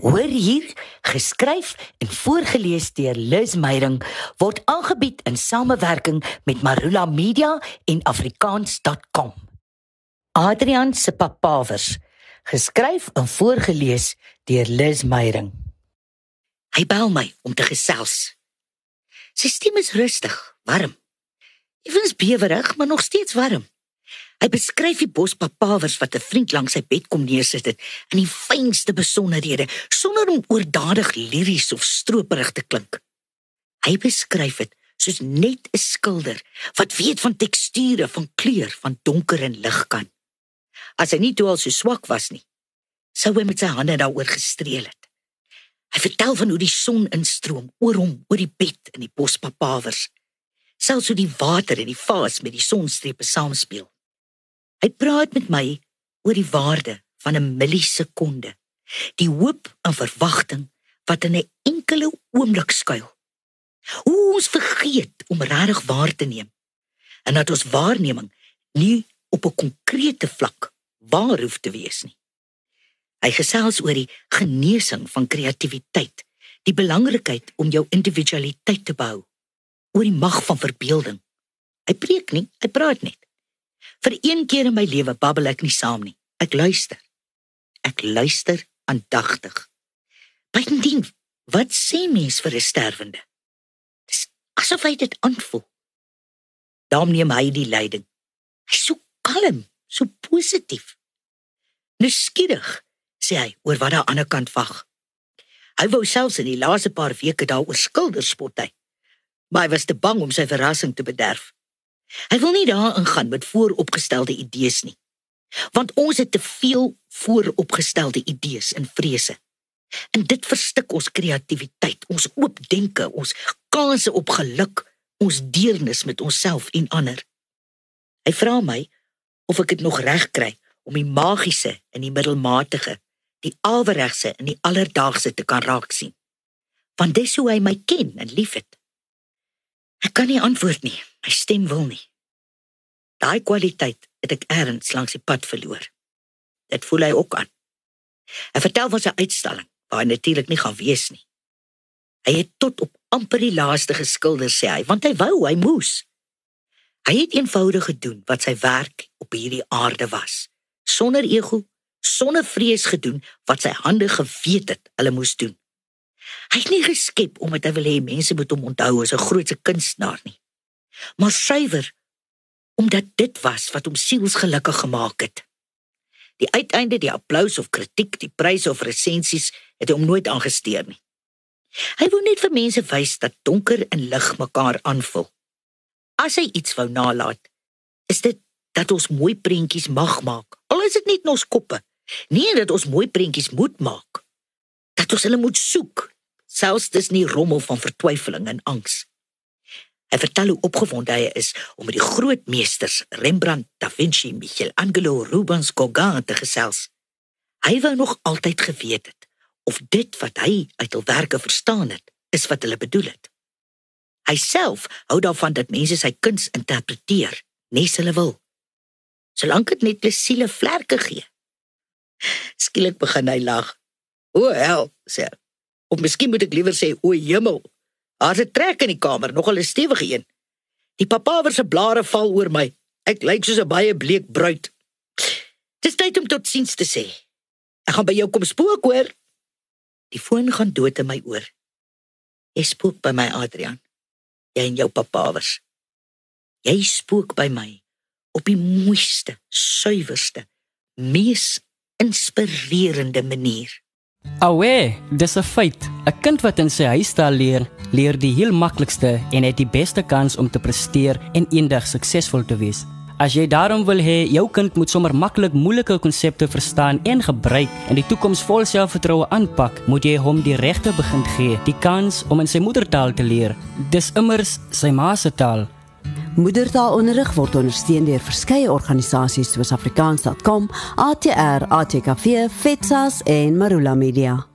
Hoor hier, geskryf en voorgeles deur Liz Meyering word aangebied in samewerking met Marula Media en afrikaans.com. Adrian se papawers, geskryf en voorgeles deur Liz Meyering. Hy bel my om te gesels. Sy stem is rustig, warm. Effens bewerig, maar nog steeds warm. Hy beskryf die bospapawers wat 'n vriend langs sy bed kom neersit het in die fynste besonderhede sonder om oordadig liries of stroperig te klink. Hy beskryf dit soos net 'n skilder wat weet van teksture, van kleur, van donker en lig kan. As hy nie toe al so swak was nie, sou hy met sy hande daaroor gestreel het. Hy vertel van hoe die son instroom oor hom, oor die bed in die bospapawers. Selfs hoe die water en die vaas met die sonstrepe saamspeel. Hy praat met my oor die waarde van 'n millisekonde. Die hoop en verwagting wat in 'n enkele oomblik skuil. Hoe ons vergeet om regtig waar te neem. En dat ons waarneming nie op 'n konkrete vlak waar hoef te wees nie. Hy gesels oor die genesing van kreatiwiteit, die belangrikheid om jou individualiteit te bou, oor die mag van verbeelding. Hy preek nie, hy praat net. Vir een keer in my lewe babbel ek nie saam nie. Ek luister. Ek luister aandagtig. Bydien, wat sê mens vir 'n sterwende? Dis asof hy dit aanvoel. Daarom neem hy die leiding. Hy's so kalm, so positief. Nuuskierig, sê hy oor wat daar aan die ander kant wag. Hy wou selfs in die laaste paar weke daaroor skilder spot hy. Maar hy was te bang om sy verrassing te bederf. Hy wil nie daarin gaan met vooropgestelde idees nie. Want ons het te veel vooropgestelde idees en vrese. En dit verstik ons kreatiwiteit, ons oop denke, ons kanse op geluk, ons deernis met onsself en ander. Hy vra my of ek dit nog reg kry om die magiese in die middelmatige, die alweregse in die alledaagse te kan raak sien. Want dis hoe hy my ken en liefhet. Ek kan nie antwoord nie. My stem wil nie. Daai kwaliteit het ek erns langs die pad verloor. Dit voel hy ook aan. Hy vertel van sy uitstalling waar hy natuurlik nie gaan wees nie. Hy het tot op amper die laaste geskilder sê hy, want hy wou, hy moes. Hy het eenvoudig gedoen wat sy werk op hierdie aarde was, sonder ego, sonder vrees gedoen wat sy hande geweet het hulle moes doen. Hy het nie geskep omdat hy wil hê mense moet hom onthou as 'n grootse kunstenaar nie maar suiwer omdat dit was wat hom sielsgelukkig gemaak het. Die uiteinde, die applous of kritiek, die pryse of resensies het hom nooit aangesteer nie. Hy wou net vir mense wys dat donker en lig mekaar aanvul. As hy iets wou nalat, is dit dat ons mooi prentjies mag maak. Al is dit net ons koppe. Nie dat ons mooi prentjies moet maak. Dat ons hulle moet soek, selfs dis nie rommel van vertwyfeling en angs. Hy vertel hoe opgewonde hy is om met die groot meesters Rembrandt, Da Vinci, Michelangelo, Rubens, Gauguin te gesels. Hy wou nog altyd geweet het of dit wat hy uit hul werke verstaan het, is wat hulle bedoel het. Hy self hou daarvan dat mense sy kuns interpreteer, nes hulle wil. Solank dit net plesiele vlerke gee. Skielik begin hy lag. O hel, sê hy. Of miskien moet ek liewer sê o hemel. Daar's 'n trek in die kamer, nogal 'n stewige een. Die papawer se blare val oor my. Ek lyk soos 'n baie bleek bruid. Dis tyd om tot siens te sê. Ek gaan by jou kom spook hoor. Die foon gaan dood in my oor. Jy spook by my Adrian. Jy en jou papawers. Jy spook by my op die mooiste, suiwerste, mees inspirerende manier. Awe, dis 'n feit. 'n Kind wat in sy huistaal leer, leer die heel maklikste en het die beste kans om te presteer en eendag suksesvol te wees. As jy daarom wil hê jou kind moet sommer maklik moeilike konsepte verstaan en gebruik en die toekoms vol selfvertroue aanpak, moet jy hom die regte begin gee, die kans om in sy moedertaal te leer. Dis immers sy ma se taal. Moedertaalonderrig word ondersteun deur verskeie organisasies soos afrikaans.com, ATR, ATKV, FETSAS en Marula Media.